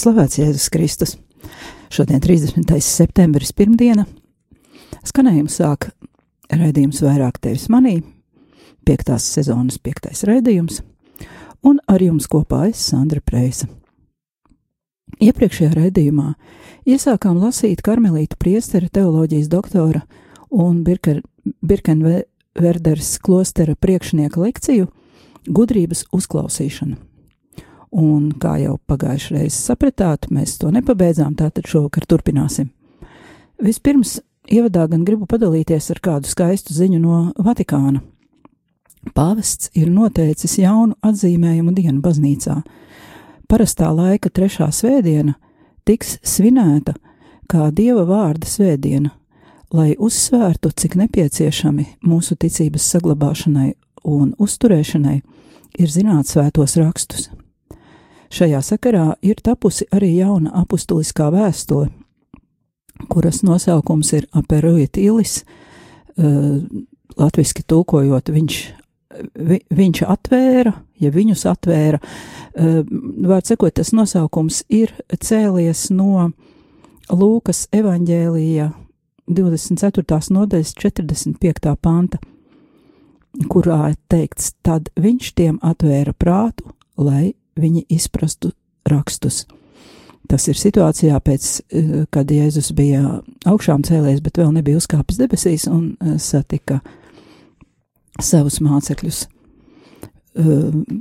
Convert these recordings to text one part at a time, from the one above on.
slavēts Jēzus Kristus. Šodien 30. septembris pirmdiena. Skanējumu sāk raidījums vairāk tevis manī, piektās sezonas piektais raidījums, un ar jums kopā es Sandra Preisa. Iepriekšējā raidījumā iesākām lasīt karmelītu priestera teoloģijas doktora un Birker, Birkenverderes klostera priekšnieka lekciju Gudrības uzklausīšana. Un, kā jau pagājušajā reizē sapratāt, mēs to nepabeidzām, tātad šovakar turpināsim. Vispirms, ievadā gan gribu padalīties ar kādu skaistu ziņu no Vatikāna. Pāvests ir noteicis jaunu atzīmējumu dienu baznīcā. Parastā laika trešā svētdiena tiks svinēta kā Dieva vārda svētdiena, lai uzsvērtu, cik nepieciešami mūsu ticības saglabāšanai un uzturēšanai ir zināt svētos rakstus. Šajā sakarā ir tapusi arī jauna apustuliskā vēstule, kuras nosaukums ir Aperuit Ilis, uh, latviski tulkojot, viņš, vi, viņš atvēra, ja viņus atvēra, vārds sakot, tas nosaukums ir cēlies no Lūkas evaņģēlija 24. nodaļas 45. panta, kurā teikts, tad viņš tiem atvēra prātu, lai viņi izprastu rakstus. Tas ir situācijā, pēc, eh, kad Jēzus bija augšām cēlējis, bet vēl nebija uzkāpis debesīs un eh, satika savus mācekļus eh,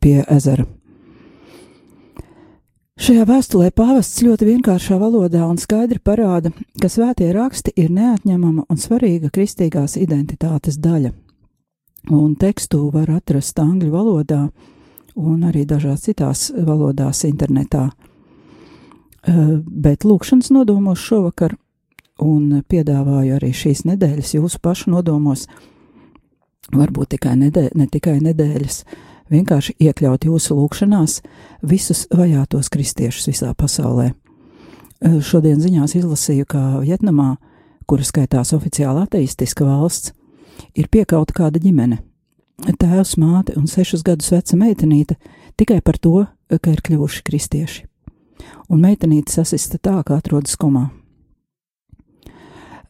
pie ezera. Šajā vēstulē pāvests ļoti vienkāršā valodā un skaidri parāda, ka svētie raksti ir neatņemama un svarīga kristīgās identitātes daļa. Un tekstu var atrast angļu valodā un arī dažās citās valodās internetā. Bet lūkšanas nodomos šovakar un piedāvāju arī šīs nedēļas jūsu pašu nodomos, varbūt tikai nedē, ne tikai nedēļas, vienkārši iekļaut jūsu lūkšanās visus vajātos kristiešus visā pasaulē. Šodien ziņās izlasīju, ka Vietnamā, kura skaitās oficiāli ateistiska valsts, ir piekauta kāda ģimene. Tēvs, māte un sešus gadus veca meitenīte tikai par to, ka ir kļuvuši kristieši. Un meitenīte sasista tā, ka atrodas komā.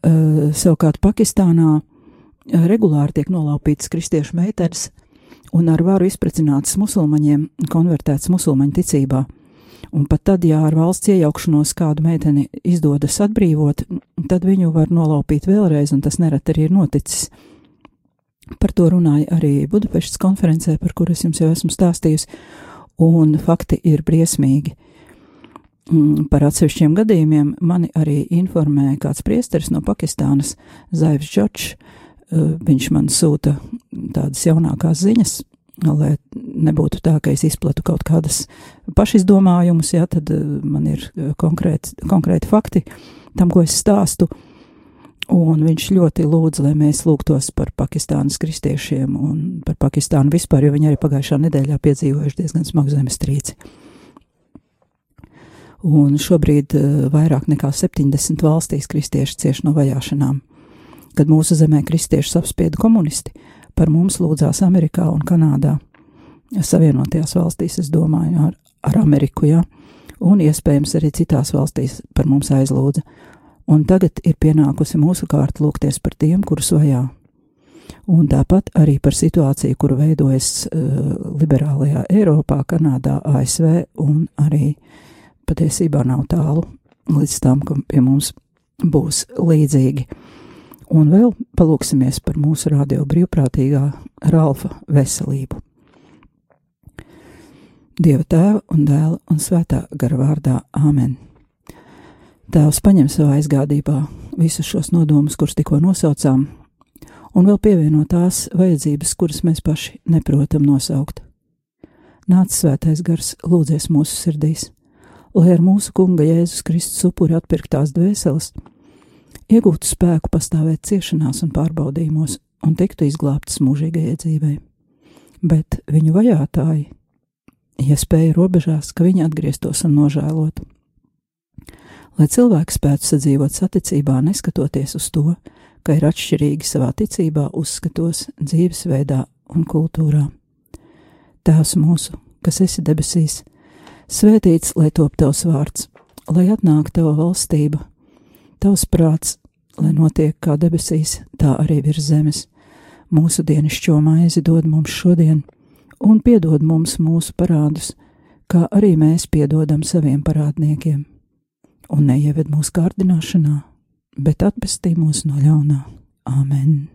Uh, savukārt Pakistānā regulāri tiek nolaupītas kristiešu meitenes un ar varu izprecinātas musulmaņiem konvertētas musulmaņu ticībā. Un pat tad, ja ar valsts iejaukšanos kādu meiteni izdodas atbrīvot, tad viņu var nolaupīt vēlreiz, un tas nereti arī ir noticis. Par to runāja arī Budapeštas konferencē, par kuru es jums jau esmu stāstījusi, un fakti ir briesmīgi. Mm, par atsevišķiem gadījumiem mani arī informēja kāds priesteris no Pakistānas, Zaivs Džočs. Viņš man sūta tādas jaunākās ziņas, lai nebūtu tā, ka es izplatu kaut kādas pašizdomājumus, ja tad man ir konkrēti, konkrēti fakti tam, ko es stāstu. Un viņš ļoti lūdza, lai mēs lūgtos par Pakistānas kristiešiem un par Pakistānu vispār, jo viņi arī pagājušā nedēļā piedzīvojuši diezgan smagu zemestrīci. Un šobrīd uh, vairāk nekā 70 valstīs kristieši cieš no vajāšanām. Kad mūsu zemē kristiešus apspieda komunisti, par mums lūdzās Amerikā un Kanādā. Savienotajās valstīs, es domāju, ar, ar Ameriku, jā, ja? un iespējams arī citās valstīs par mums aizlūdza. Un tagad ir pienākusi mūsu kārta lūgties par tiem, kurus vajā. Un tāpat arī par situāciju, kuru veidojas uh, liberālajā Eiropā, Kanādā, ASV un arī patiesībā nav tālu līdz tam, ka pie mums būs līdzīgi. Un vēl palūksimies par mūsu radio brīvprātīgā Ralfa veselību. Dieva tēva un dēla un svētā gara vārdā Āmen. Tēvs paņem savā aizgādībā visus šos nodomus, kurus tikko nosaucām, un vēl pievienot tās vajadzības, kuras mēs paši neprotam nosaukt. Nāc svētais gars, lūdzies mūsu sirdīs, lai ar mūsu Kunga Jēzus Kristus upuri atpirktās dvēseles, iegūtu spēku pastāvēt ciešanās un pārbaudījumos un tiktu izglābtas mūžīgajai dzīvei. Bet viņu vajātāji, ja spēja robežās, ka viņi atgrieztos un nožēlotu. Lai cilvēks spētu sadzīvot saticībā, neskatoties uz to, ka ir atšķirīgi savā ticībā, uzskatos, dzīvesveidā un kultūrā. Tēvs mūsu, kas esi debesīs, svētīts, lai top tavs vārds, lai atnāk tava valstība, tavs prāts, lai notiek kā debesīs, tā arī virs zemes. Mūsu dienascho maizi dod mums šodien, un piedod mums mūsu parādus, kā arī mēs piedodam saviem parādniekiem. Un neieved mūsu kārdināšanā, bet atpestī mūs no ļaunā. Āmen!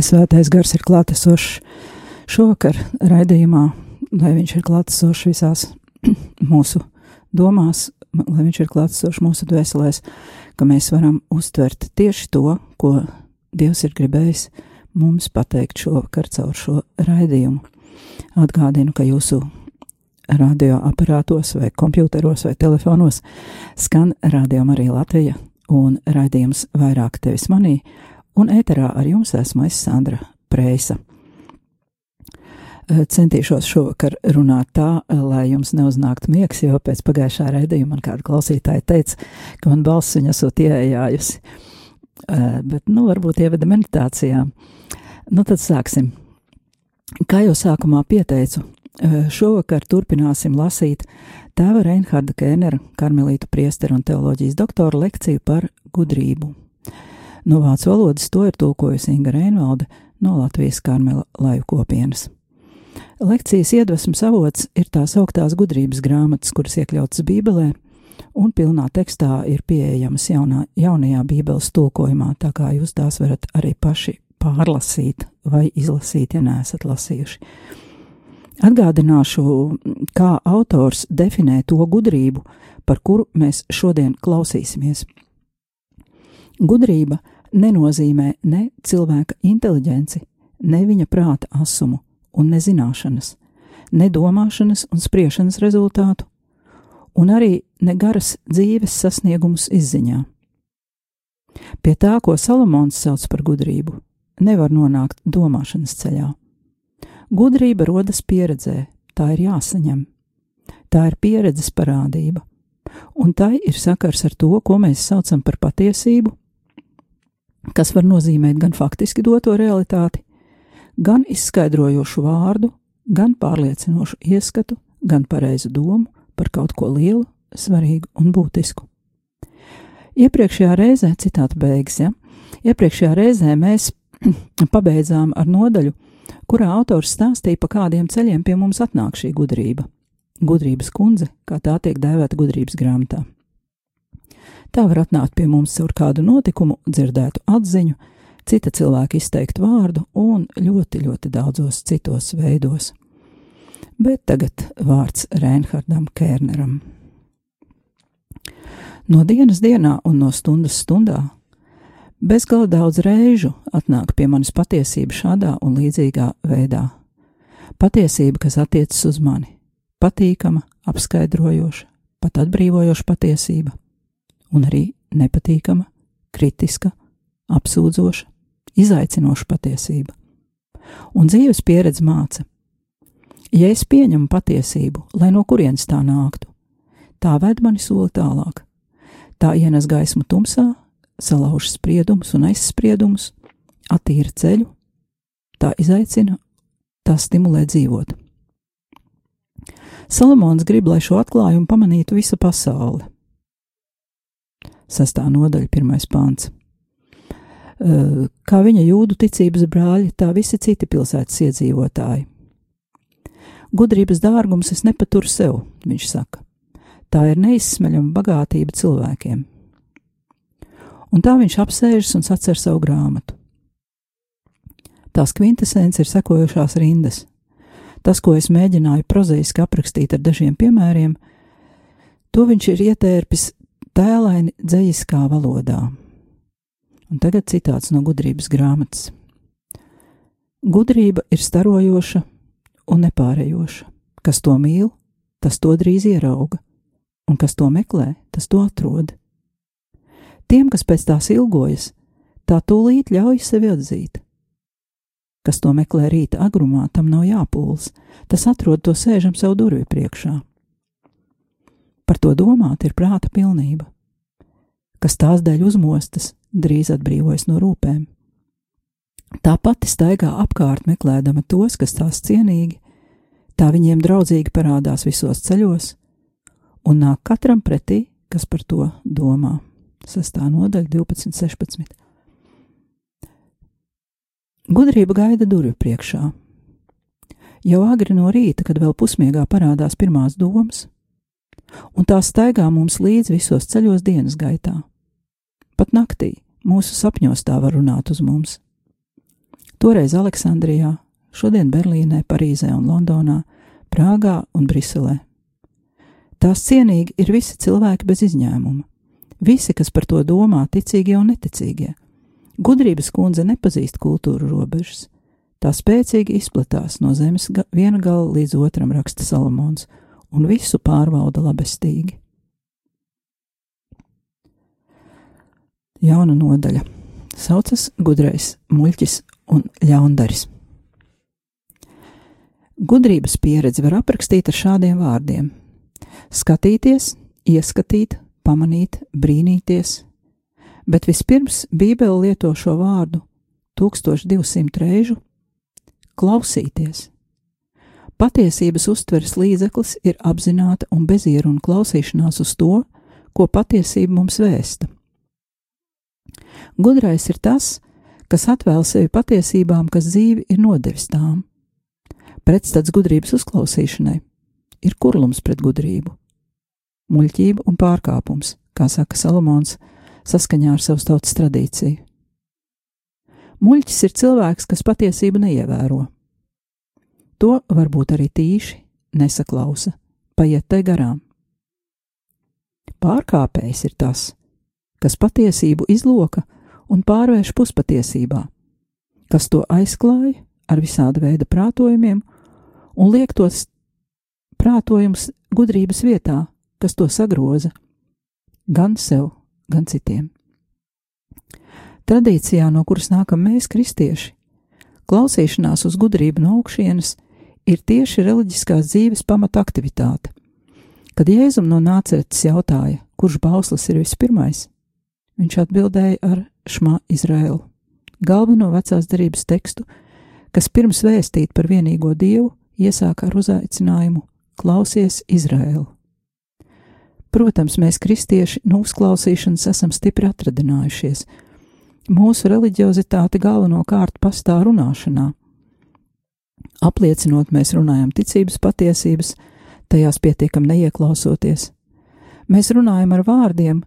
Lai svētais gars ir klātesošs šovakar raidījumā, lai viņš ir klātesošs visās mūsu domās, lai viņš ir klātesošs mūsu dvēselēs, ka mēs varam uztvert tieši to, ko Dievs ir gribējis mums pateikt šovakar caur šo raidījumu. Atgādinu, ka jūsu radioaparātos vai kompjuteros vai telefonos skan Radio Marija Latvija un raidījums vairāk tevis manī, un ēterā ar jums esmu es Sandra Preisa. Eh, Centīšos šovakar runāt tā, lai jums neuznāktu miegs, jo pēc pagājušā raidījuma man kāda klausītāja teica, ka man balss viņa esot ieejājusi. Eh, Bet, nu, varbūt ievada meditācijā. Nu, tad sāksim. Kā jau sākumā pieteicu, eh, šovakar turpināsim lasīt tēva Reinharda Kēnera, karmelītu priesteru un teoloģijas doktora lekciju par gudrību. No vācu valodas to ir tulkojusi Inga Reinvalde no Latvijas karmela laju kopienas. Lekcijas iedvesmas avots ir tās augtās gudrības grāmatas, kuras iekļautas Bībelē, un pilnā tekstā ir pieejamas jaunā, jaunajā Bībeles tulkojumā, tā kā jūs tās varat arī paši pārlasīt vai izlasīt, ja neesat lasījuši. Atgādināšu, kā autors definē to gudrību, par kuru mēs šodien klausīsimies. Gudrība nenozīmē ne cilvēka inteligenci, ne viņa prāta asumu un nezināšanas, ne domāšanas un spriešanas rezultātu, un arī ne garas dzīves sasniegumus izziņā. Pie tā, ko Salamons sauc par gudrību, nevar nonākt domāšanas ceļā. Gudrība rodas pieredzē, tā ir jāsaņem. Tā ir pieredzes parādība, un tai ir sakars ar to, ko mēs saucam par patiesību, kas var nozīmēt gan faktiski doto realitāti, gan izskaidrojošu vārdu, gan pārliecinošu ieskatu, gan pareizu domu par kaut ko lielu, svarīgu un būtisku. Iepriekšējā reizē, citāta beigas, ja, iepriekšējā reizē mēs pabeidzām ar nodaļu, kurā autors stāstīja, pa kādiem ceļiem pie mums atnāk šī gudrība. Gudrības kundze, kā tā tiek dēvēta gudrības grāmatā. Tā var atnākt pie mums caur kādu notikumu, dzirdētu atziņu, cita cilvēka izteiktu vārdu un ļoti, ļoti daudzos citos veidos. Bet tagad vārds Reinhardam Kērneram. No dienas dienā un no stundas stundā bezgala daudz reižu atnāk pie manis patiesība šādā un līdzīgā veidā. Patiesība, kas attiecas uz mani, patīkama, apskaidrojoša, pat atbrīvojoša patiesība, un arī nepatīkama, kritiska, apsūdzoša, izaicinoša patiesība. Un dzīves pieredze māca, ja es pieņemu patiesību, lai no kurienes tā nāktu, tā ved mani soli tālāk, tā ienes gaismu tumsā, salauž spriedumus un aizspriedumus, attīra ceļu, tā izaicina, tā stimulē dzīvot. Salamons grib, lai šo atklājumu pamanītu visa pasaule. Sastā nodaļa, pirmais pāns. Kā viņa jūdu ticības brāļi, tā visi citi pilsētas iedzīvotāji. Gudrības dārgums es nepaturu sev, viņš saka. Tā ir neizsmeļama bagātība cilvēkiem. Un tā viņš apsēžas un sacer savu grāmatu. Tās kvintesence ir sekojošās rindas. Tas, ko es mēģināju prozaiski aprakstīt ar dažiem piemēriem, to viņš ir ietērpis tēlaini dzejiskā valodā. Un tagad citāts no gudrības grāmatas. Gudrība ir starojoša un nepārējoša. Kas to mīl, tas to drīz ierauga, un kas to meklē, tas to atrod. Tiem, kas pēc tās ilgojas, tā tūlīt ļauj sevi atzīt. Kas to meklē rīta agrumā, tam nav jāpūlas, tas atrod to sēžam sev durvju priekšā. Par to domāt ir prāta pilnība. Kas tās dēļ uzmostas, drīz atbrīvojas no rūpēm. Tā pati staigā apkārt, meklēdama tos, kas tās cienīgi, tā viņiem draudzīgi parādās visos ceļos, un nāk katram pretī, kas par to domā. Sestā nodaļa, 12, 16. Gudrība gaida durvju priekšā. Jau agri no rīta, kad vēl pusmiegā parādās pirmās domas, un tās staigā mums līdzi visos ceļos dienas gaitā. Pat naktī mūsu sapņos tā var runāt uz mums. Toreiz Aleksandrijā, šodien Berlīnē, Parīzē un Londonā, Prāgā un Briselē. Tās cienīgi ir visi cilvēki bez izņēmuma. Visi, kas par to domā, ticīgie un neticīgie, Gudrības kundze nepazīst kultūru robežas. Tā spēcīgi izplatās no zemes viena gala līdz otram, raksta Salamons, un visu pārvalda labestīgi. Jauna nodaļa saucas gudrais, muļķis un ļaundaris. Gudrības pieredzi var aprakstīt ar šādiem vārdiem: skatīties, ieskatīt, pamanīt, brīnīties, bet vispirms Bībele lieto šo vārdu 1200 reižu - klausīties. Patiesības uztveres līdzeklis ir apzināta un bezieruna klausīšanās uz to, ko patiesība mums vēsta. Gudrais ir tas, kas atvēl sevi patiesībām, kas dzīvi ir nodevis tām. Pretstats gudrības uzklausīšanai ir kurlums pret gudrību, muļķība un pārkāpums, kā saka Salamons saskaņā ar savas tautas tradīciju. Muļķis ir cilvēks, kas patiesību neievēro. To varbūt arī tīši nesaklausa, paiet te garām. Pārkāpējs ir tas, kas patiesību izloka un pārvērš puspatiesībā, kas to aizklāja ar visāda veida prātojumiem un liek tos prātojumus gudrības vietā, kas to sagroza gan sev, gan citiem. Tradīcijā, no kuras nākam mēs, kristieši, klausīšanās uz gudrību no augšienes ir tieši reliģiskās dzīves pamata aktivitāte. Kad Jēzum no nāceretes jautāja, kurš bauslis ir vispirmais, viņš atbildēja ar Šmā Izraēlu, galveno vecās derības tekstu, kas pirms vēstīt par vienīgo dievu iesāk ar uzaicinājumu Klausies Izraēlu! Protams, mēs, kristieši, no uzklausīšanas esam stipri atradinājušies. Mūsu reliģiozitāte galvenokārt pastāv runāšanā. Apliecinot, mēs runājam ticības patiesības, tajās pietiekam neieklausoties. Mēs runājam ar vārdiem,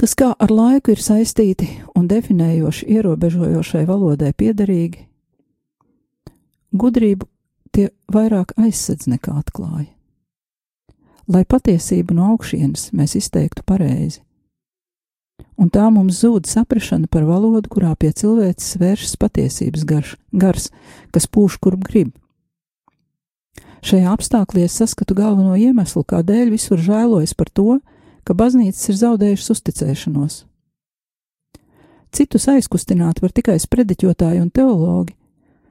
kas kā ar laiku ir saistīti un definējoši ierobežojošai valodai piederīgi, gudrību tie vairāk aizsedz nekā atklāja. Lai patiesību no augšienes mēs izteiktu pareizi, un tā mums zūd saprašana par valodu, kurā pie cilvēces vēršas patiesības garš, gars, kas pūš kurp grib. Šajā apstākļā es saskatu galveno iemeslu, kādēļ visur žēlojas par to, ka baznīcas ir zaudējušas uzticēšanos. Citus aizkustināt var tikai sprediķotāji un teologi,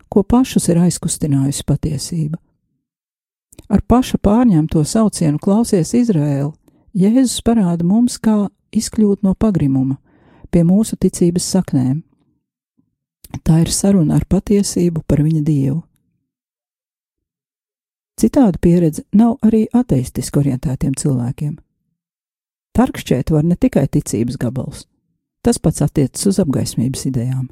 ko pašus ir aizkustinājusi patiesība. Ar paša pārņemto saucienu klausies Izraēlu, Jēzus parāda mums, kā izkļūt no pagrimuma pie mūsu ticības saknēm. Tā ir saruna ar patiesību par viņa dievu. Citāda pieredze nav arī ateistiski orientētiem cilvēkiem. Tarkšķēt var ne tikai ticības gabals, tas pats attiecas uz apgaismības idejām.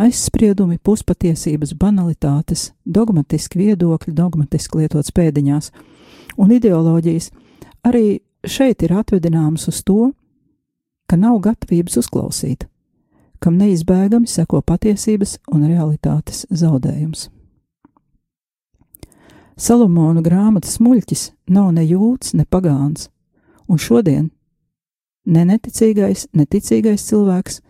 Aizspriedumi, puspatiesības, banalitātes, dogmatiski viedokļi, dogmatiski lietots pēdiņās un ideoloģijas arī šeit ir atvedināmas uz to, ka nav gatavības uzklausīt, kam neizbēgami seko patiesības un realitātes zaudējums. Salomona grāmatas muļķis nav ne jūts, ne pagāns, un šodien ne neticīgais, neticīgais cilvēks,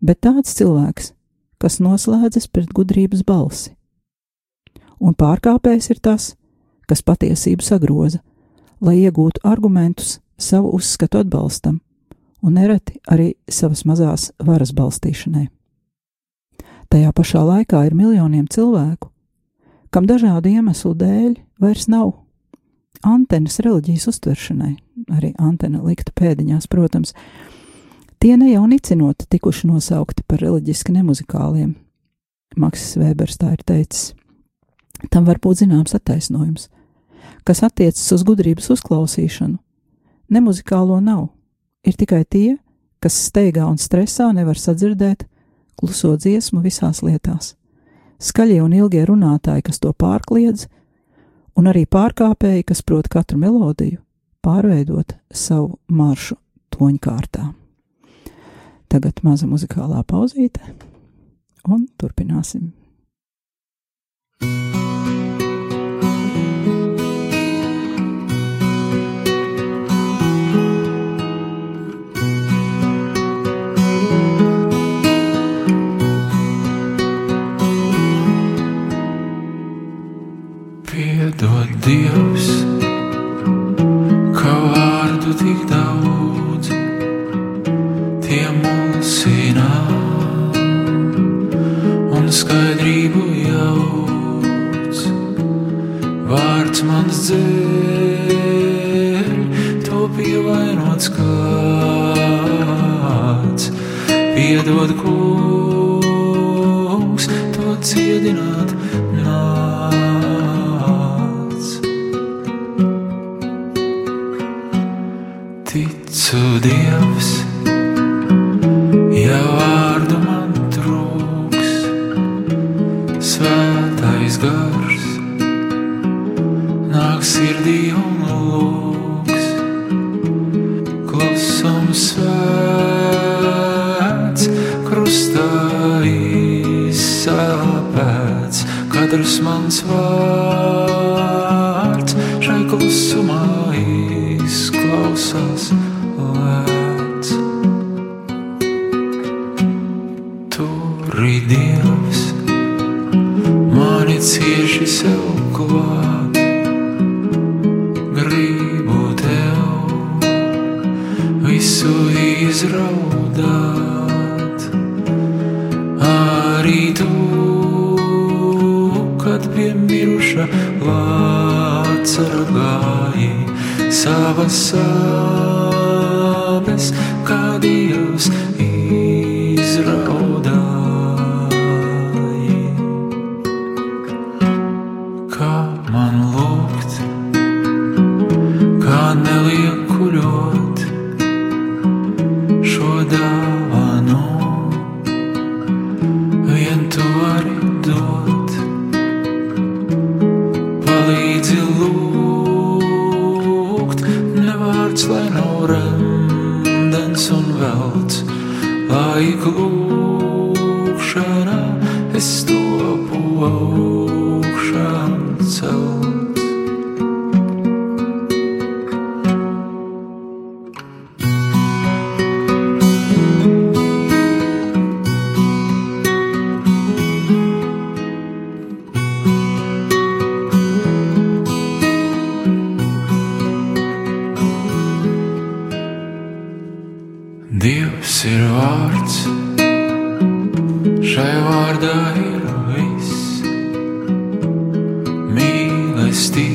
bet tāds cilvēks, kas noslēdzas pret gudrības balsi. Un pārkāpējs ir tas, kas patiesību sagroza, lai iegūtu argumentus savu uzskatu atbalstam, un nereti arī savas mazās varas balstīšanai. Tajā pašā laikā ir miljoniem cilvēku, kam dažādu iemeslu dēļ vairs nav antenas reliģijas uztveršanai, arī antena likta pēdiņās, protams. Tie ne jau nicinot tikuši nosaukti par reliģiski nemuzikāliem. Maksis Vēbers tā ir teicis. Tam var būt zināms attaisnojums, kas attiecas uz gudrības uzklausīšanu. Nemuzikālo nav, ir tikai tie, kas steigā un stresā nevar sadzirdēt kluso dziesmu visās lietās skaļie un ilgie runātāji, kas to pārkliedz, un arī pārkāpēji, kas prot katru melodiju pārveidot savu maršu toņkārtā. Tagad maza muzikālā pauzīte, un turpināsim. thank you izraudāt. Arī tu, kad pie miruša vācara gāji savas sāpes, ir vārds, šai vārdā ir viss. Mīlestība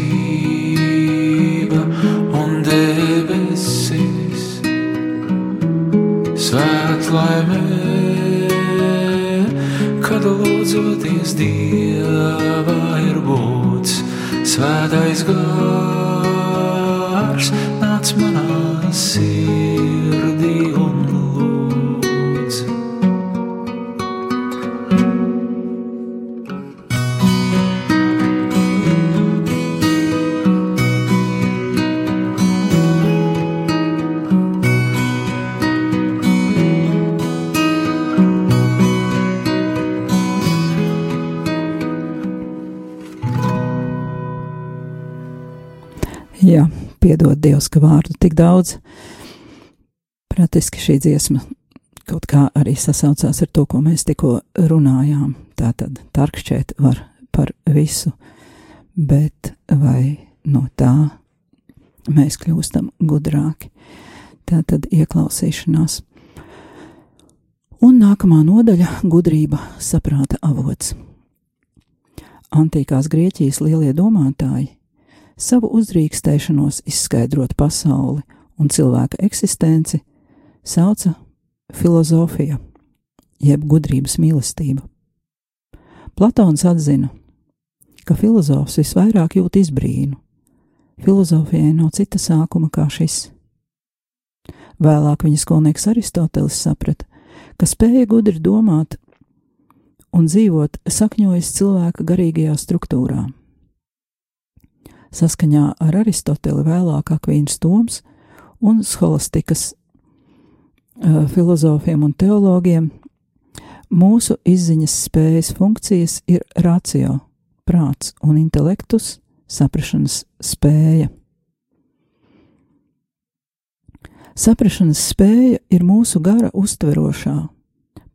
un debesis, svētlaimē, kad lūdzoties Dievā ir būts. Svētais gars, nāc manā piedod Dievs, ka vārdu tik daudz. Praktiski šī dziesma kaut kā arī sasaucās ar to, ko mēs tikko runājām. Tā tad tarkšķēt var par visu, bet vai no tā mēs kļūstam gudrāki? Tā tad ieklausīšanās. Un nākamā nodaļa - gudrība, saprāta avots. Antīkās Grieķijas lielie domātāji savu uzdrīkstēšanos izskaidrot pasauli un cilvēka eksistenci sauca filozofija, jeb gudrības mīlestība. Platons atzina, ka filozofs visvairāk jūt izbrīnu. Filozofijai nav cita sākuma kā šis. Vēlāk viņa skolnieks Aristotelis saprata, ka spēja gudri domāt un dzīvot sakņojas cilvēka garīgajā struktūrā. Saskaņā ar Aristoteli vēlāk Akvīns Toms un scholastikas uh, filozofiem un teologiem mūsu izziņas spējas funkcijas ir racio, prāts un intelektus, saprašanas spēja. Saprašanas spēja ir mūsu gara uztverošā,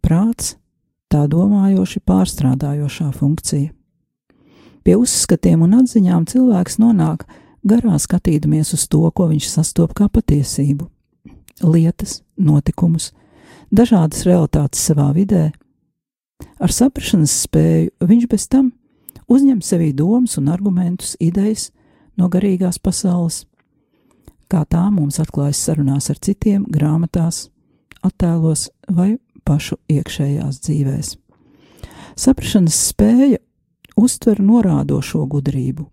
prāts tā domājoši pārstrādājošā funkcija. Pie uzskatiem un atziņām cilvēks nonāk garā skatīdamies uz to, ko viņš sastop kā patiesību - lietas, notikumus, dažādas realitātes savā vidē. Ar saprašanas spēju viņš bez tam uzņem sevī domas un argumentus, idejas no garīgās pasaules, kā tā mums atklājas sarunās ar citiem, grāmatās, attēlos vai pašu iekšējās dzīvēs. Saprašanas spēja uztver norādošo gudrību.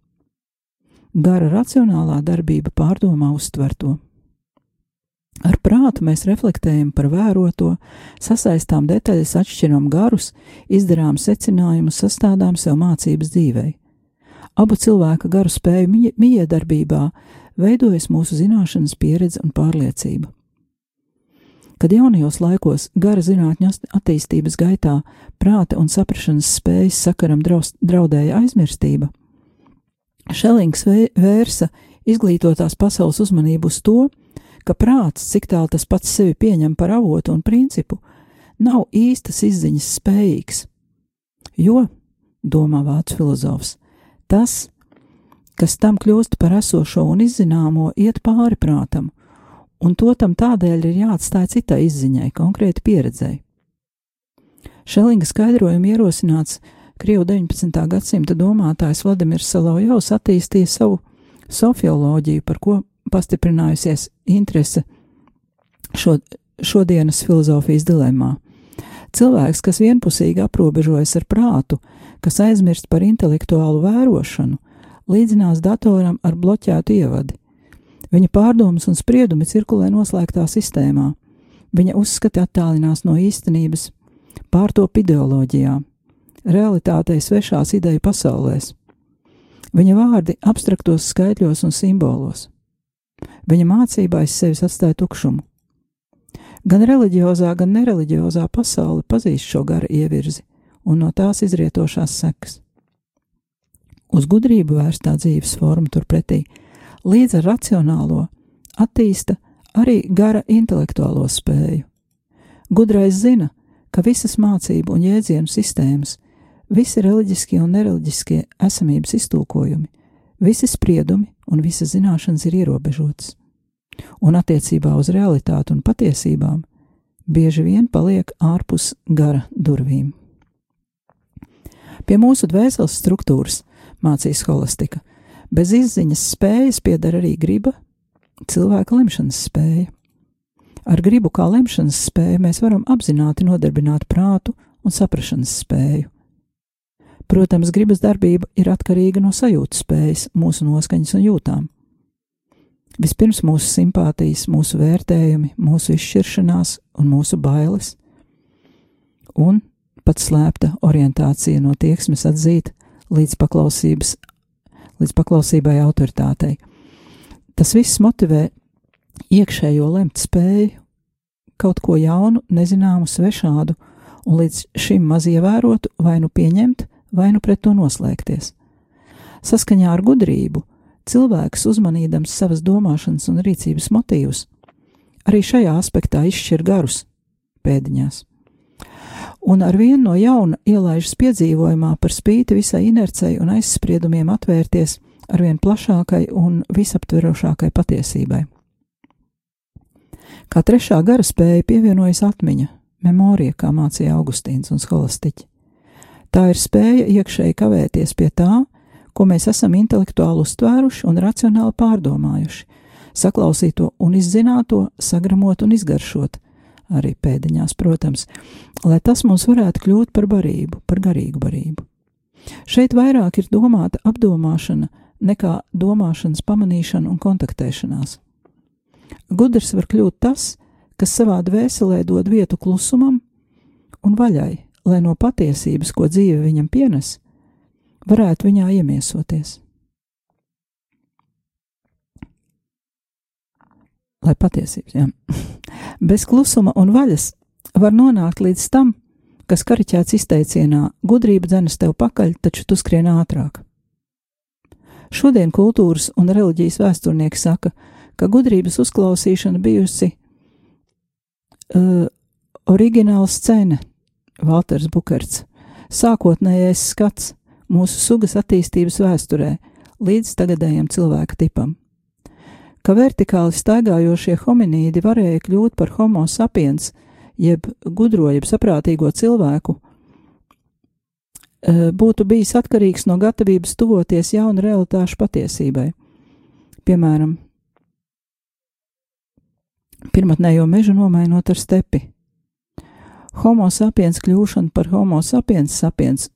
Gara racionālā darbība pārdomā uztverto. Ar prātu mēs reflektējam par vēroto, sasaistām detaļas, atšķiram garus, izdarām secinājumus, sastādām sev mācības dzīvei. Abu cilvēka garu spēju miedarbībā veidojas mūsu zināšanas, pieredze un pārliecība. Kad jaunajos laikos gara zinātņu attīstības gaitā prāta un saprašanas spējas sakaram draust, draudēja aizmirstība, Šelings vērsa izglītotās pasaules uzmanību uz to, ka prāts, cik tālu tas pats sevi pieņem par avotu un principu, nav īstas izziņas spējīgs. Jo, domā vācu filozofs, tas, kas tam kļūst par esošo un izzināmo, iet pāri prātam, un to tam tādēļ ir jāatstāj citai izziņai, konkrēti pieredzēji. Šelinga skaidrojumu ierosināts Krievu 19. gadsimta domātājs Vladimirs Salovjovs attīstīja savu sofioloģiju, par ko pastiprinājusies interese šo, šodienas filozofijas dilemmā. Cilvēks, kas vienpusīgi aprobežojas ar prātu, kas aizmirst par intelektuālu vērošanu, līdzinās datoram ar bloķētu ievadi. Viņa pārdomas un spriedumi cirkulē noslēgtā sistēmā. Viņa uzskati attālinās no īstenības, pārtop ideoloģijā, realitātei svešās ideju pasaulēs. Viņa vārdi abstraktos skaitļos un simbolos. Viņa mācībā aiz sevis atstāja tukšumu. Gan reliģiozā, gan nereliģiozā pasaule pazīst šo gara ievirzi un no tās izrietošās sekas. Uz gudrību vērstā dzīves forma turpretī, līdz ar racionālo, attīsta arī gara intelektuālo spēju. Gudrais zina, ka visas mācību un jēdzienu sistēmas, visi reliģiskie un nereliģiskie esamības iztūkojumi, visi spriedumi un visas zināšanas ir ierobežotas, un attiecībā uz realitāti un patiesībām bieži vien paliek ārpus gara durvīm. Pie mūsu dvēseles struktūras mācīs holistika. Bez izziņas spējas pieder arī griba, cilvēka lemšanas spēja. Ar gribu kā lemšanas spēju mēs varam apzināti nodarbināt prātu un saprašanas spēju. Protams, gribas darbība ir atkarīga no sajūtas spējas, mūsu noskaņas un jūtām. Vispirms mūsu simpātijas, mūsu vērtējumi, mūsu izšķiršanās un mūsu bailes, un pat slēpta orientācija no tieksmes atzīt līdz paklausības, līdz paklausībai autoritātei. Tas viss motivē iekšējo lemt spēju, kaut ko jaunu, nezināmu, svešādu, un līdz šim maz ievērotu, vai nu pieņemt, vai nu pret to noslēgties. Saskaņā ar gudrību cilvēks, uzmanīdams savas domāšanas un rīcības motīvus, arī šajā aspektā izšķir garus pēdiņās un ar vienu no jauna ielaižas piedzīvojumā par spīti visai inercei un aizspriedumiem atvērties arvien plašākai un visaptverošākai patiesībai. Kā trešā gara spēja pievienojas atmiņa, memorija, kā mācīja Augustīns un Skolastiķi. Tā ir spēja iekšēji kavēties pie tā, ko mēs esam intelektuāli uztvēruši un racionāli pārdomājuši, saklausīt to un izzināt to, sagramot un izgaršot, arī pēdiņās, protams, lai tas mums varētu kļūt par barību, par garīgu barību. Šeit vairāk ir domāta apdomāšana nekā domāšanas pamanīšana un kontaktēšanās. Gudrs var kļūt tas, kas savā dvēselē dod vietu klusumam un vaļai, lai no patiesības, ko dzīve viņam pienes, varētu viņā iemiesoties. Lai patiesības, jā. Bez klusuma un vaļas var nonākt līdz tam, kas kariķēts izteicienā: gudrība dzenas tev pakaļ, taču tu skrien ātrāk. Šodien kultūras un reliģijas vēsturnieki saka, ka gudrības uzklausīšana bijusi uh, oriģināla scēna, Valters Bukerts, sākotnējais skats mūsu sugas attīstības vēsturē līdz tagadējam cilvēka tipam ka vertikāli staigājošie hominīdi varēja kļūt par homo sapiens, jeb gudro, jeb saprātīgo cilvēku, eh, būtu bijis atkarīgs no gatavības tuvoties jaunu realitāšu patiesībai. Piemēram, pirmotnējo mežu nomainot ar stepi. Homo sapiens kļūšana par homo sapiens sapiens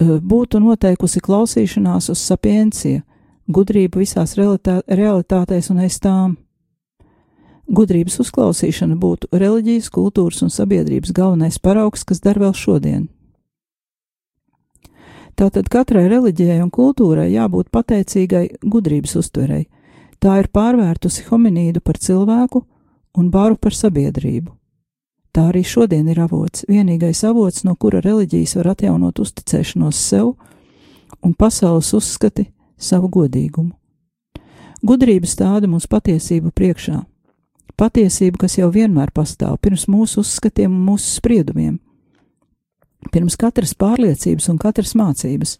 eh, būtu noteikusi klausīšanās uz sapiencija, gudrību visās realitā, realitātēs un aiz tām. Gudrības uzklausīšana būtu reliģijas, kultūras un sabiedrības galvenais paraugs, kas der vēl šodien. Tātad katrai reliģijai un kultūrai jābūt pateicīgai gudrības uztverei. Tā ir pārvērtusi hominīdu par cilvēku un baru par sabiedrību. Tā arī šodien ir avots, vienīgais avots, no kura reliģijas var atjaunot uzticēšanos sev un pasaules uzskati savu godīgumu. Gudrība stāda mums patiesību priekšā, patiesību, kas jau vienmēr pastāv pirms mūsu uzskatiem un mūsu spriedumiem, pirms katras pārliecības un katras mācības,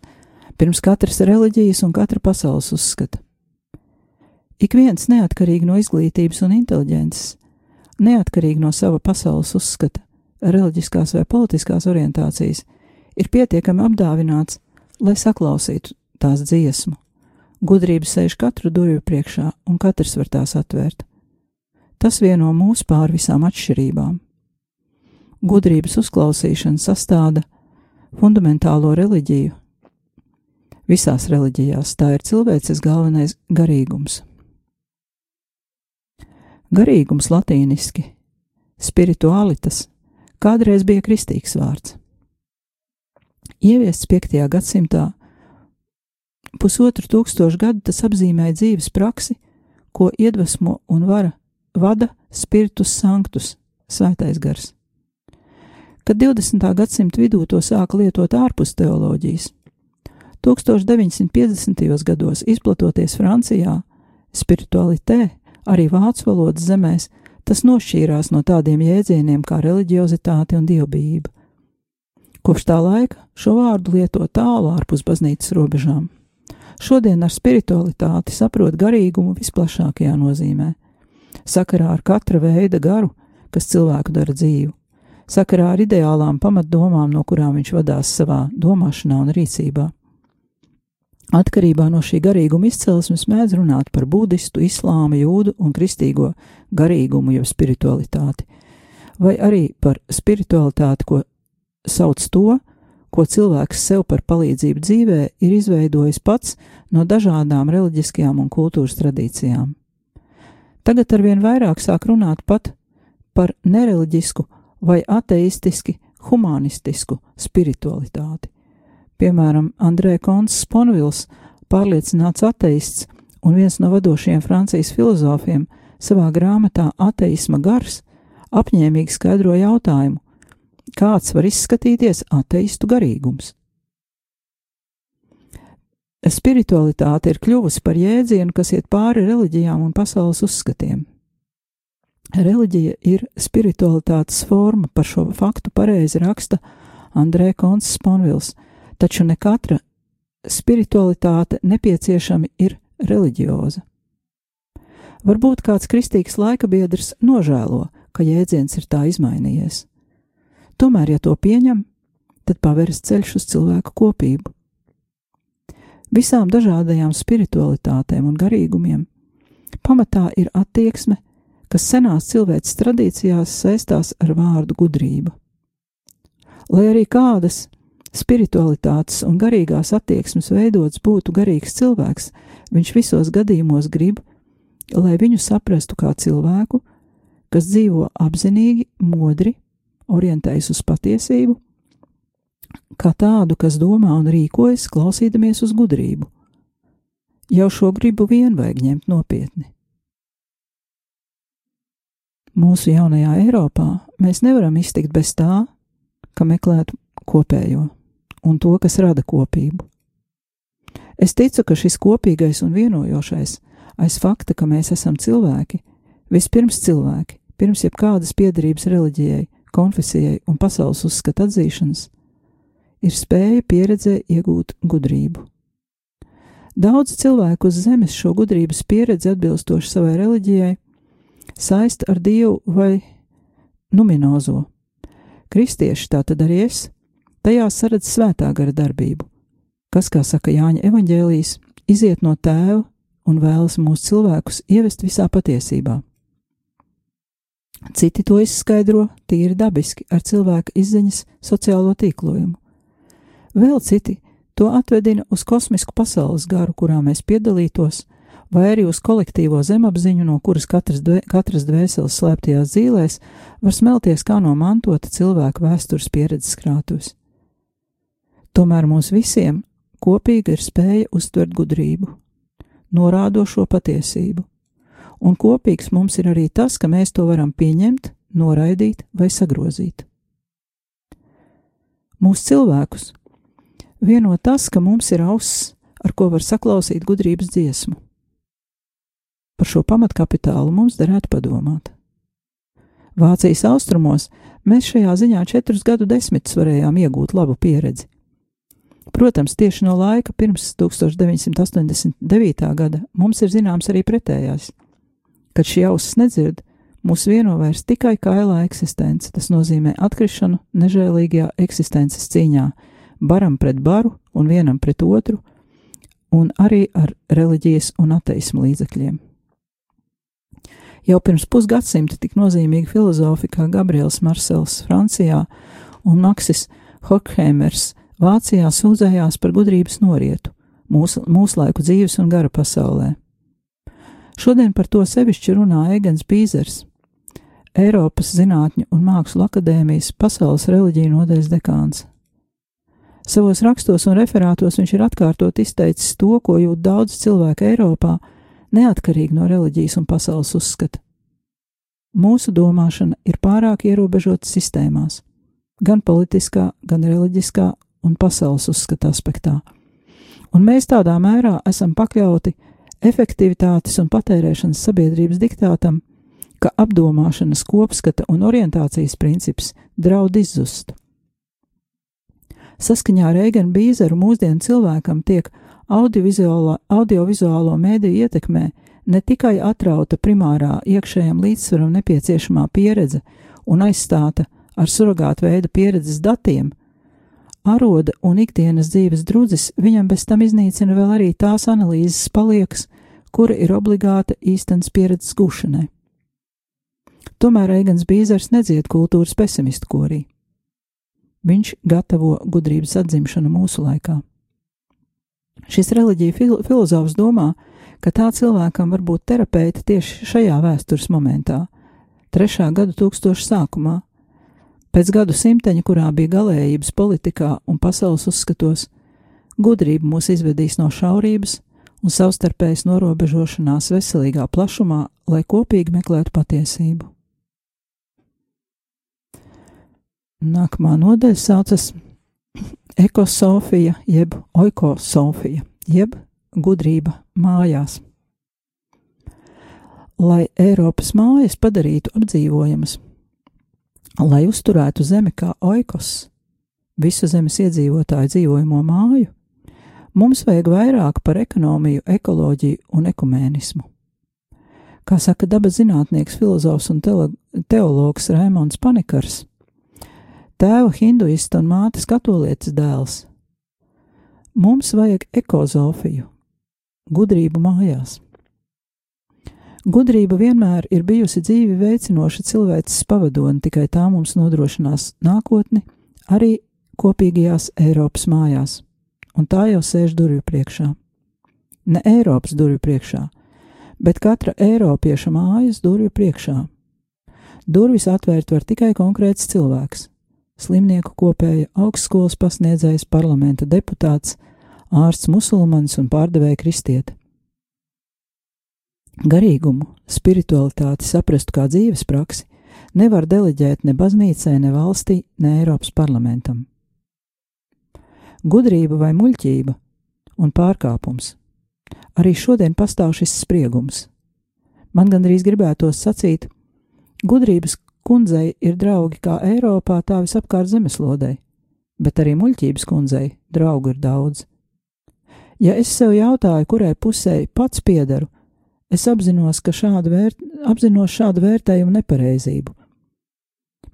pirms katras reliģijas un katra pasaules uzskata. Ik viens neatkarīgi no izglītības un inteliģences, neatkarīgi no sava pasaules uzskata, reliģiskās vai politiskās orientācijas, ir pietiekami apdāvināts, lai saklausītu tās dziesmu. Gudrība sēž katru durvju priekšā, un katrs var tās atvērt. Tas vieno mūs pār visām atšķirībām. Gudrības uzklausīšana sastāda fundamentālo reliģiju. Visās reliģijās tā ir cilvēces galvenais garīgums. Garīgums latīniski, spiritualitas, kādreiz bija kristīgs vārds. Ieviests 5. gadsimtā pusotru tūkstošu gadu tas apzīmēja dzīves praksi, ko iedvesmo un vara vada spiritus sanctus, svētais gars. Kad 20. gadsimta vidū to sāka lietot ārpus teoloģijas, 1950. gados izplatoties Francijā, spiritualitē, arī vācu valodas zemēs, tas nošķīrās no tādiem jēdzieniem kā reliģiozitāte un dievbijība. Kopš tā laika šo vārdu lieto tālu ārpus baznīcas robežām. Šodien ar spiritualitāti saprot garīgumu visplašākajā nozīmē, sakarā ar katra veida garu, kas cilvēku dara dzīvu, sakarā ar ideālām pamatdomām, no kurām viņš vadās savā domāšanā un rīcībā. Atkarībā no šī garīguma izcelsmes mēdz runāt par budistu, islāma, jūdu un kristīgo garīgumu, jeb spiritualitāti, vai arī par spiritualitāti, ko sauc to, ko cilvēks sev par palīdzību dzīvē ir izveidojis pats no dažādām reliģiskajām un kultūras tradīcijām. Tagad arvien vairāk sāk runāt pat par nereliģisku vai ateistiski humanistisku spiritualitāti. Piemēram, Andrē Kons Sponvils, pārliecināts ateists un viens no vadošajiem Francijas filozofiem, savā grāmatā Ateisma gars apņēmīgi skaidro jautājumu, kāds var izskatīties ateistu garīgums. Spiritualitāte ir kļuvusi par jēdzienu, kas iet pāri reliģijām un pasaules uzskatiem. Reliģija ir spiritualitātes forma, par šo faktu pareizi raksta Andrē Kons Sponvils, taču ne katra spiritualitāte nepieciešami ir reliģioza. Varbūt kāds kristīgs laika biedrs nožēlo, ka jēdziens ir tā izmainījies. Tomēr, ja to pieņem, tad paveras ceļš uz cilvēku kopību. Visām dažādajām spiritualitātēm un garīgumiem pamatā ir attieksme, kas senās cilvēces tradīcijās saistās ar vārdu gudrība. Lai arī kādas spiritualitātes un garīgās attieksmes veidots būtu garīgs cilvēks, viņš visos gadījumos grib, lai viņu saprastu kā cilvēku, kas dzīvo apzinīgi, modri, orientējas uz patiesību, kā tādu, kas domā un rīkojas, klausīdamies uz gudrību. Jau šo gribu vien vajag ņemt nopietni. Mūsu jaunajā Eiropā mēs nevaram iztikt bez tā, ka meklētu kopējo un to, kas rada kopību. Es ticu, ka šis kopīgais un vienojošais aiz fakta, ka mēs esam cilvēki, vispirms cilvēki, pirms jebkādas piedarības reliģijai, konfesijai un pasaules uzskata atzīšanas, ir spēja pieredzē iegūt gudrību. Daudz cilvēku uz zemes šo gudrības pieredzi atbilstoši savai reliģijai saist ar dievu vai numinozo. Kristieši, tā tad arī es, tajā saredz svētā gara darbību, kas, kā saka Jāņa evaņģēlijas, iziet no tēva un vēlas mūsu cilvēkus ievest visā patiesībā. Citi to izskaidro tīri dabiski ar cilvēka izziņas sociālo tīklojumu. Vēl citi to atvedina uz kosmisku pasaules garu, kurā mēs piedalītos, vai arī uz kolektīvo zemapziņu, no kuras katras, dvē, katras dvēseles slēptajās dzīvēs var smelties kā no mantota cilvēka vēstures pieredzes krātuves. Tomēr mums visiem kopīga ir spēja uztvert gudrību, norādošo patiesību, un kopīgs mums ir arī tas, ka mēs to varam pieņemt, noraidīt vai sagrozīt. Mūsu cilvēkus vieno tas, ka mums ir auss, ar ko var saklausīt gudrības dziesmu. Par šo pamatkapitālu mums derētu padomāt. Vācijas austrumos mēs šajā ziņā četrus gadu desmitus varējām iegūt labu pieredzi. Protams, tieši no laika pirms 1989. gada mums ir zināms arī pretējais. Kad šī auss nedzird, mūs vieno vairs tikai kailā eksistence, tas nozīmē atkrišanu nežēlīgajā eksistences cīņā, baram pret baru un vienam pret otru, un arī ar reliģijas un ateismu līdzekļiem. Jau pirms pusgadsimta tik nozīmīgi filozofi kā Gabriels Marsels Francijā un Maksis Horkheimers Vācijā sūdzējās par gudrības norietu mūsu, mūsu laiku dzīves un gara pasaulē. Šodien par to sevišķi runā Egens Bīzers, Eiropas Zinātņu un Mākslu akadēmijas pasaules reliģiju nodaļas dekāns. Savos rakstos un referātos viņš ir atkārtot izteicis to, ko jūt daudz cilvēku Eiropā, neatkarīgi no reliģijas un pasaules uzskata. Mūsu domāšana ir pārāk ierobežota sistēmās, gan politiskā, gan reliģiskā un pasaules uzskata aspektā. Un mēs tādā mērā esam pakļauti efektivitātes un patērēšanas sabiedrības diktātam, ka apdomāšanas kopskata un orientācijas princips draud izzust. Saskaņā ar Eigenu Bīzeru mūsdienu cilvēkam tiek audiovizuālo, audiovizuālo mēdīju ietekmē ne tikai atrauta primārā iekšējam līdzsvaram nepieciešamā pieredze un aizstāta ar surrogātu veidu pieredzes datiem, aroda un ikdienas dzīves drudzis viņam bez tam iznīcina vēl arī tās analīzes paliekas, kura ir obligāta īstenas pieredzes gūšanai. Tomēr Eigans Bīzers nedzied kultūras pesimistu korī. Viņš gatavo gudrības atzimšanu mūsu laikā. Šis reliģija fil filozofs domā, ka tā cilvēkam var būt terapeita tieši šajā vēstures momentā, trešā gadu tūkstoša sākumā, pēc gadu simteņa, kurā bija galējības politikā un pasaules uzskatos, gudrība mūs izvedīs no šaurības un savstarpējas norobežošanās veselīgā plašumā, lai kopīgi meklētu patiesību. Nākamā nodaļa saucas ekosofija, jeb oikosofija, jeb gudrība mājās. Lai Eiropas mājas padarītu apdzīvojamas, lai uzturētu zemi kā oikos, visu zemes iedzīvotāju dzīvojamo māju, mums vajag vairāk par ekonomiju, ekoloģiju un ekumēnismu. Kā saka dabas zinātnieks, filozofs un teologs Raimons Panikars, tēva hinduista un mātes katolietes dēls. Mums vajag ekozofiju, gudrību mājās. Gudrība vienmēr ir bijusi dzīvi veicinoša cilvēces pavadone, tikai tā mums nodrošinās nākotni arī kopīgajās Eiropas mājās, un tā jau sēž durvju priekšā. Ne Eiropas durvju priekšā, bet katra Eiropieša mājas durvju priekšā. Durvis atvērt var tikai konkrēts cilvēks slimnieku kopēja augstskolas pasniedzējs, parlamenta deputāts, ārsts musulmanis un pārdevēja kristieti. Garīgumu, spiritualitāti saprastu kā dzīves praksi nevar deleģēt ne baznīcai, ne valstī, ne Eiropas parlamentam. Gudrība vai muļķība un pārkāpums. Arī šodien pastāv šis spriegums. Man gandrīz gribētos sacīt, gudrības Kundzei ir draugi kā Eiropā, tā visapkārt zemeslodei, bet arī muļķības kundzei draugu ir daudz. Ja es sev jautāju, kurai pusē pats piedaru, es apzinos, ka šādu, vērt, apzinos šādu vērtējumu nepareizību.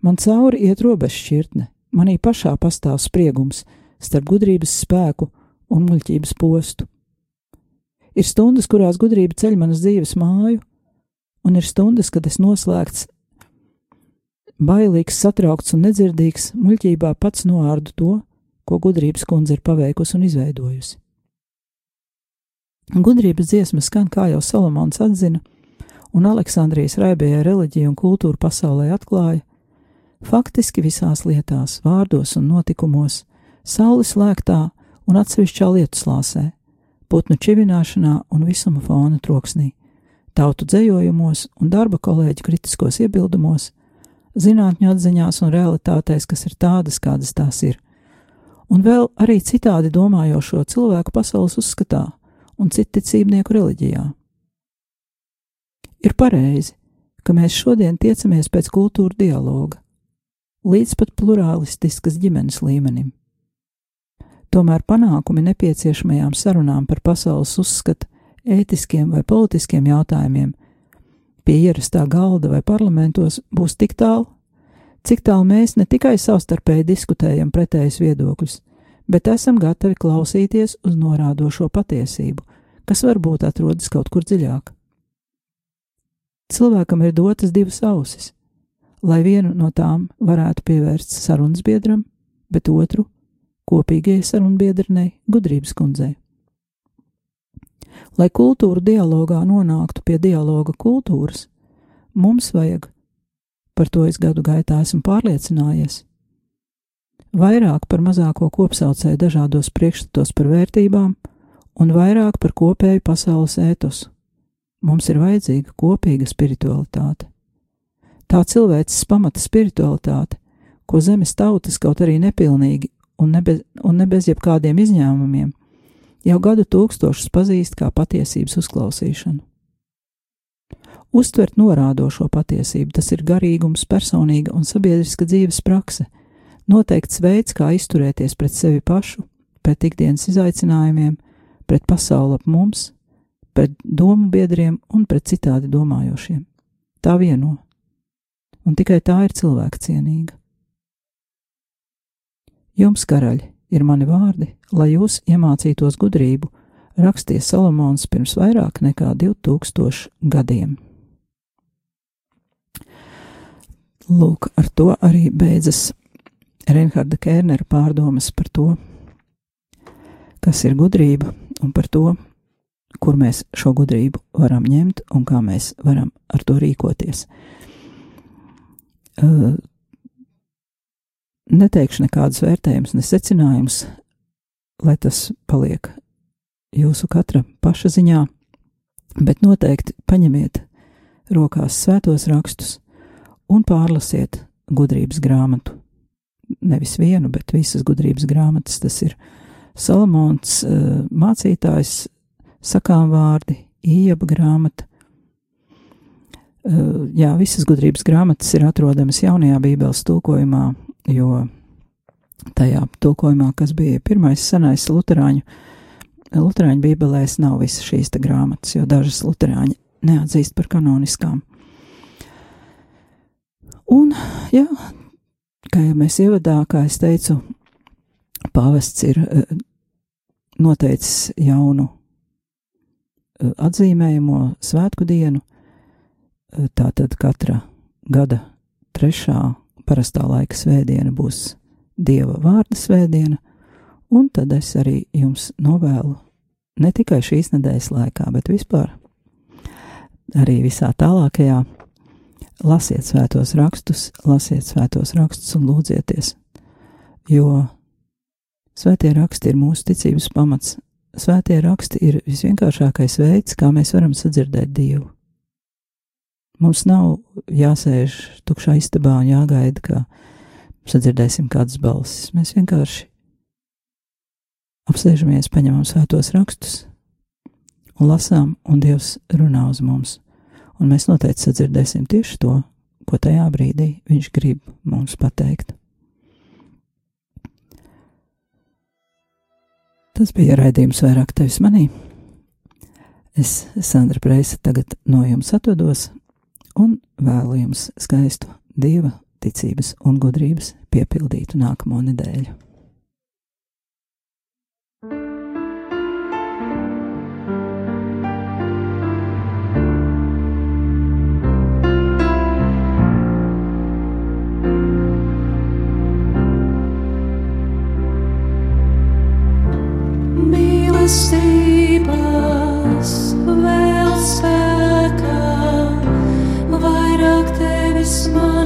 Man cauri iet robežšķirtne, manī pašā pastāv spriegums starp gudrības spēku un muļķības postu. Ir stundas, kurās gudrība ceļ manas dzīves māju, un ir stundas, kad es noslēgts Bailīgs, satraukts un nedzirdīgs, muļķībā pats noārdu to, ko gudrības kundze ir paveikusi un izveidojusi. Gudrības dziesma skan, kā jau Salamons atzina, un Aleksandrijas raibējā reliģija un kultūra pasaulē atklāja, faktiski visās lietās, vārdos un notikumos, saules lēktā un atsevišķā lietuslāsē, putnu čivināšanā un visuma fona troksnī, tautu dzējojumos un darba kolēģu kritiskos iebildumos, zinātņu atziņās un realitātēs, kas ir tādas, kādas tās ir, un vēl arī citādi domājošo cilvēku pasaules uzskatā un citticībnieku reliģijā. Ir pareizi, ka mēs šodien tiecamies pēc kultūra dialoga, līdz pat plurālistiskas ģimenes līmenim. Tomēr panākumi nepieciešamajām sarunām par pasaules uzskatu, ētiskiem vai politiskiem jautājumiem pie ierastā galda vai parlamentos būs tik tālu, cik tālu mēs ne tikai savstarpēji diskutējam pretējus viedokļus, bet esam gatavi klausīties uz norādošo patiesību, kas varbūt atrodas kaut kur dziļāk. Cilvēkam ir dotas divas ausis, lai vienu no tām varētu pievērst sarunas biedram, bet otru kopīgajai sarunbiedrinei gudrības kundzei. Lai kultūra dialogā nonāktu pie dialoga kultūras, mums vajag, par to es gadu gaitā esmu pārliecinājies, vairāk par mazāko kopsaucēju dažādos priekšstatos par vērtībām un vairāk par kopēju pasaules ētosu. Mums ir vajadzīga kopīga spiritualitāte. Tā cilvēces pamata spiritualitāte, ko zemes tautas kaut arī nepilnīgi un ne bez, un ne bez jebkādiem izņēmumiem, jau gadu tūkstošus pazīst kā patiesības uzklausīšanu. Uztvert norādošo patiesību, tas ir garīgums, personīga un sabiedriska dzīves prakse, noteikts veids, kā izturēties pret sevi pašu, pret ikdienas izaicinājumiem, pret pasauli ap mums, pret domu biedriem un pret citādi domājošiem. Tā vieno, un tikai tā ir cilvēka cienīga. Jums, karaļi, ir mani vārdi, lai jūs iemācītos gudrību, rakstīja Salamons pirms vairāk nekā 2000 gadiem. Lūk, ar to arī beidzas Reinharda Kērnera pārdomas par to, kas ir gudrība un par to, kur mēs šo gudrību varam ņemt un kā mēs varam ar to rīkoties. Neteikšu nekādus vērtējumus, ne secinājumus, lai tas paliek jūsu katra paša ziņā, bet noteikti paņemiet rokās svētos rakstus un pārlasiet gudrības grāmatu. Nevis vienu, bet visas gudrības grāmatas. Tas ir Salamons uh, mācītājs, sakām vārdi, ieba grāmata. Uh, jā, visas gudrības grāmatas ir atrodamas jaunajā Bībeles tulkojumā, jo tajā tulkojumā, kas bija pirmais senais luterāņu, luterāņu bībelēs, nav visas šīs grāmatas, jo dažas luterāņi neatzīst par kanoniskām. Un, jā, kā jau mēs ievadā, kā es teicu, pāvests ir uh, noteicis jaunu uh, atzīmējumu svētku dienu. Uh, tātad katra gada trešā parastā laika svētdiena būs Dieva vārda svētdiena, un tad es arī jums novēlu ne tikai šīs nedēļas laikā, bet vispār arī visā tālākajā. Lasiet svētos rakstus, lasiet svētos rakstus un lūdzieties, jo svētie raksti ir mūsu ticības pamats. Svētie raksti ir visvienkāršākais veids, kā mēs varam sadzirdēt Dievu. Mums nav jāsēž tukšā istabā un jāgaida, ka sadzirdēsim kādas balsis. Mēs vienkārši apsēžamies, paņemam svētos rakstus un lasām, un Dievs runā uz mums. Un mēs noteikti sadzirdēsim tieši to, ko tajā brīdī Viņš grib mums pateikt. Tas bija raidījums vairāk tevis manī. Es, Sandra Preisa, tagad no jums atvados un vēlu jums skaistu dieva ticības un gudrības piepildītu nākamo nedēļu. Mīlestības vēl